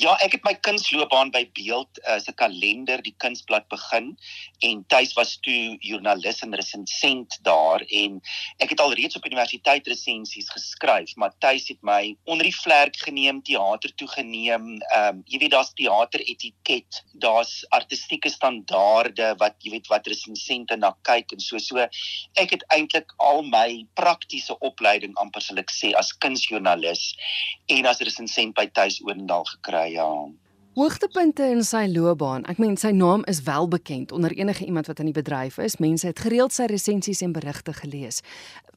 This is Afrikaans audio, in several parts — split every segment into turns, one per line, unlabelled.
Ja, ek het my kunsloopbaan by Beeld uh, 'n kalender die kunsblad begin en tuis was toe joernalis en resensent daar en ek het al reeds op universiteit resensies geskryf, maar tuis het my onder die vlerk geneem, teater toe geneem. Ehm um, jy weet daar's teater etiket, daar's artistieke standaarde wat jy weet wat resensente na kyk en so so. Ek het eintlik al my praktiese opleiding amper sal ek sê as kunsjoernalis en as resensent by tuis Oendal gekry ja.
Hoogtepunte in sy loopbaan. Ek meen sy naam is wel bekend onder enige iemand wat in die bedryf is. Mense het gereeld sy resensies en berigte gelees.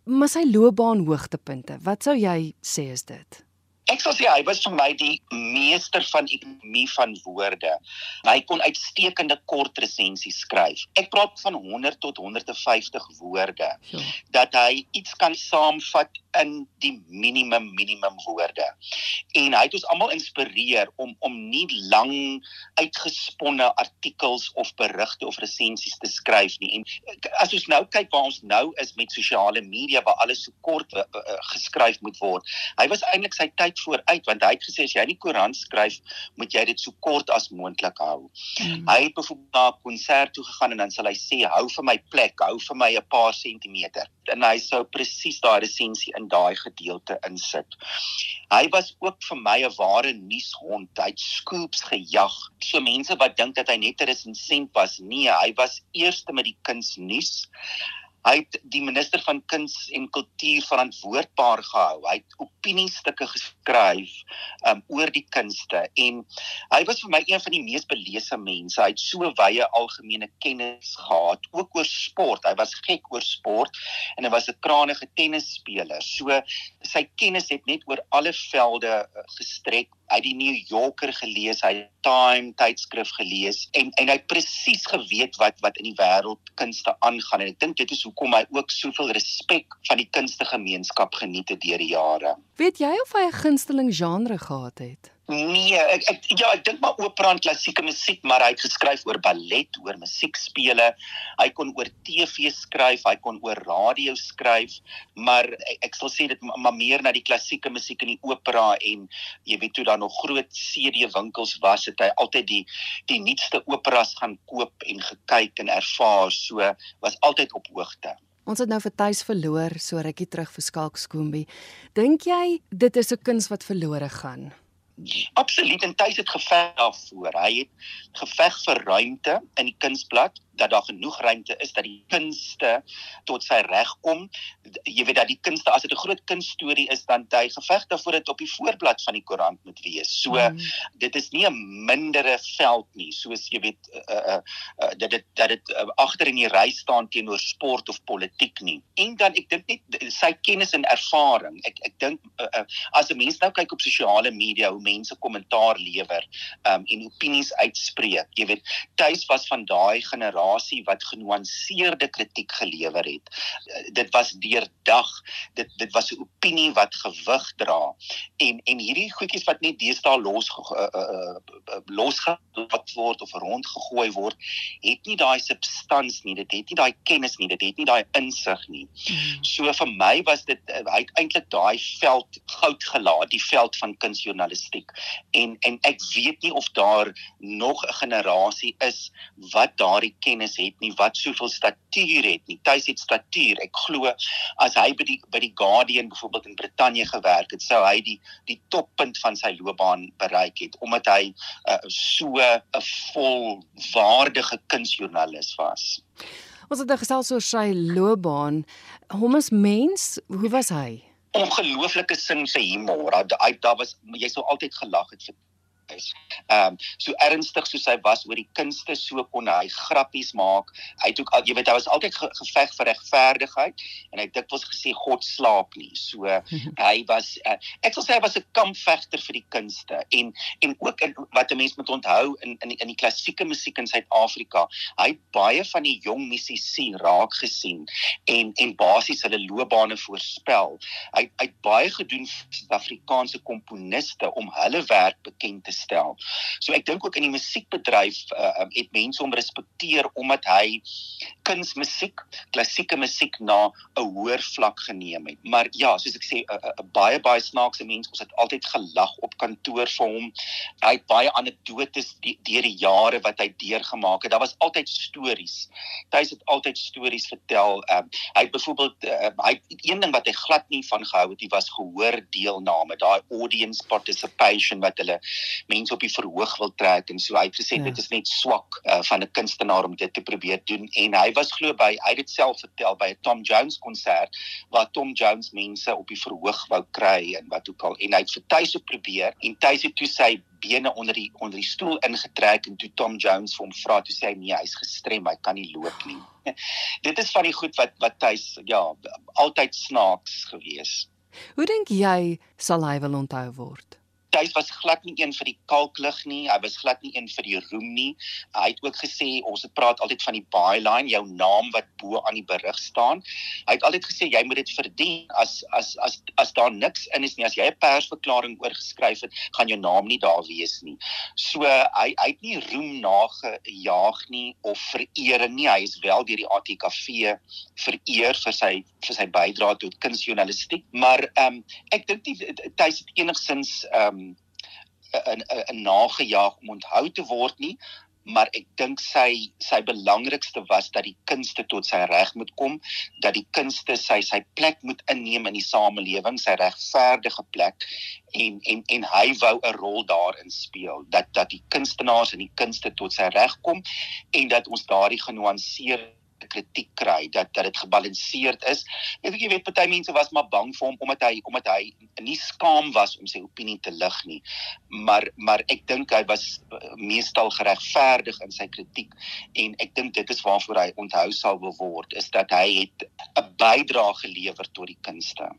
Maar sy loopbaan hoogtepunte, wat sou jy sê is dit?
Ek sou sê hy was vir my die meester van ekonomie van woorde. Hy kon uitstekende kort resensies skryf. Ek praat van 100 tot 150 woorde. Ja. Dat hy iets kan saamvat in die minimum minimum woorde. En hy het ons almal inspireer om om nie lang uitgesponne artikels of berigte of resensies te skryf nie. En as ons nou kyk waar ons nou is met sosiale media waar alles so kort uh, uh, geskryf moet word. Hy was eintlik sy tyd vooruit want hy het gesê as jy die koerant skryf, moet jy dit so kort as moontlik hou. Mm. Hy het byvoorbeeld na 'n konsert toe gegaan en dan sal hy sê hou vir my plek, hou vir my 'n paar sentimeter. En hy sou presies daai resensie in daai gedeelte insit. Hy was ook vir my 'n ware nuushond. Hy het scoops gejag. So mense wat dink dat hy net 'n resensent was, nee, hy was eerste met die kunsnuus. Hy het die minister van kuns en kultuur verantwoordbaar gehou. Hy het opiniestukke geskryf um oor die kunste en hy was vir my een van die mees belese mense. Hy het so wye algemene kennis gehad ook oor sport. Hy was gek oor sport en hy was 'n krangige tennisspeler. So sy kennis het net oor alle velde uh, gestrek hy die New Yorker gelees, hy Time tydskrif gelees en en hy presies geweet wat wat in die wêreld kunste aangaan en ek dink dit is hoekom hy ook soveel respek van die kunstegemeenskap geniet het deur die jare.
Weet jy of hy 'n gunsteling genre gehad het?
Nee, ek, ek ja, ek dink maar opera en klassieke musiek, maar hy het geskryf oor ballet, oor musiekspele. Hy kon oor TV skryf, hy kon oor radio skryf, maar ek, ek sal sê dit maar meer na die klassieke musiek en die opera en jy weet toe daar nog groot CD winkels was, het hy altyd die die nuutste operas gaan koop en gekyk en ervaar, so was altyd op hoogte.
Ons het nou vir tuis verloor, so rukkie terug vir Skalk Skoombie. Dink jy dit is 'n kuns wat verlore gaan?
Absoluut en tuis het geveg daarvoor. Hy het geveg vir ruimte in die kunsblad dat daar genoeg ruimte is dat die kunste tot sy reg kom. Jy weet dat die kunste as dit 'n groot kunststorie is dan hy geveg daarvoor dit op die voorblad van die koerant moet wees. So mm. dit is nie 'n mindere veld nie, soos jy weet uh, uh, uh, dat dit dat dit uh, agter in die ry staan teenoor sport of politiek nie. En dan ek dink net sy kennis en ervaring. Ek ek dink uh, uh, as 'n mens nou kyk op sosiale media hoe mense kommentaar lewer um, en opinies uitspreek. Jy weet, tuis was van daai generasie generasie wat genuanceerde kritiek gelewer het. Uh, dit was deurdag. Dit dit was 'n opinie wat gewig dra. En en hierdie goedjies wat net deesdae los uh, uh, uh, losgelaat word of rondgegooi word, het nie daai substans nie. Dit het nie daai kennis nie. Dit het nie daai insig nie. Hmm. So vir my was dit uh, hy het eintlik daai veld goud gelaat, die veld van kunsjournalistiek. En en ek weet nie of daar nog 'n generasie is wat daardie kennis het nie wat soveel statuur het nie. Tuis het statuur. Ek glo as hy by die by die Guardian byvoorbeeld in Brittanje gewerk het, sou hy die die toppunt van sy loopbaan bereik het omdat hy uh, so 'n volwaardige kunsjoernalis was.
Ons het nou gesels oor sy loopbaan. Hom as mens, hoe was hy?
Ongelooflike sin vir humor. Daar daar was jy sou altyd gelag het vir is. Ehm um, so ernstig soos hy was oor die kunste, so kon hy grappies maak. Hy het ook al jy weet hy was altyd ge geveg vir regverdigheid en hy het dikwels gesê God slaap nie. So hy was uh, ek sal sê hy was 'n kampvegter vir die kunste en en ook in, wat 'n mens moet onthou in in die, in die klassieke musiek in Suid-Afrika. Hy het baie van die jong musisi raak gesien en en basies hulle loopbane voorspel. Hy hy het baie gedoen vir Suid-Afrikaanse komponiste om hulle werk bekend te stel. So ek dink ook in die musiekbedryf uh, het mense hom respekteer omdat hy kunsmusiek, klassieke musiek na 'n hoër vlak geneem het. Maar ja, soos ek sê, 'n baie baie snaakse mens. Ons het altyd gelag op kantoor vir hom. Hy het baie anekdotes deur die jare wat hy deurgemaak het. Daar was altyd stories. Hy het altyd stories vertel. Um, hy het byvoorbeeld uh, hy een ding wat hy glad nie van gehou het, hy was gehoor deelname, daai audience participation wat hulle mense op die verhoog wil trek en so hy het gesê ja. dit is net swak uh, van 'n kunstenaar om dit te probeer doen en hy was glo by hy het dit self vertel by 'n Tom Jones konsert waar Tom Jones mense op die verhoog wou kry en wat ook al en hy het vir Tuise probeer en Tuise toe sy bene onder die onder die stoel ingetrek en toe Tom Jones vir hom vra toe sê hy nee hy's gestrem hy kan nie loop nie. Dit is van die goed wat wat hy's ja altyd snaaks gewees.
Hoe dink jy sal hy wil onthou word?
Hy was glad nie een vir die kalklig nie. Hy was glad nie een vir die roem nie. Hy het ook gesê ons het praat altyd van die byline, jou naam wat bo aan die berig staan. Hy het altyd gesê jy moet dit verdien. As as as as daar niks in is nie, as jy 'n persverklaring oorgeskryf het, gaan jou naam nie daar wees nie. So hy hy het nie roem nagejaag nie of verering nie. Hy is wel deur die ATKV vereer vir sy vir sy bydrae tot kunsjournalistiek, maar ehm um, ek dink nie hy het enigsins ehm um, 'n 'n nagejaag om onthou te word nie maar ek dink sy sy belangrikste was dat die kunste tot sy reg moet kom dat die kunste sy sy plek moet inneem in die samelewing sy regverdige plek en en en hy wou 'n rol daarin speel dat dat die kunstenaars en die kunste tot sy reg kom en dat ons daardie genuanceerde kritiek kry dat dat dit gebalanseerd is. Ek weet jy weet party mense was maar bang vir hom omdat hy omdat hy nie skaam was om sy opinie te lig nie. Maar maar ek dink hy was eh, meestal geregverdig in sy kritiek en ek dink dit is waarvoor hy onthou sal word is dat hy het 'n bydrae gelewer tot die kunste.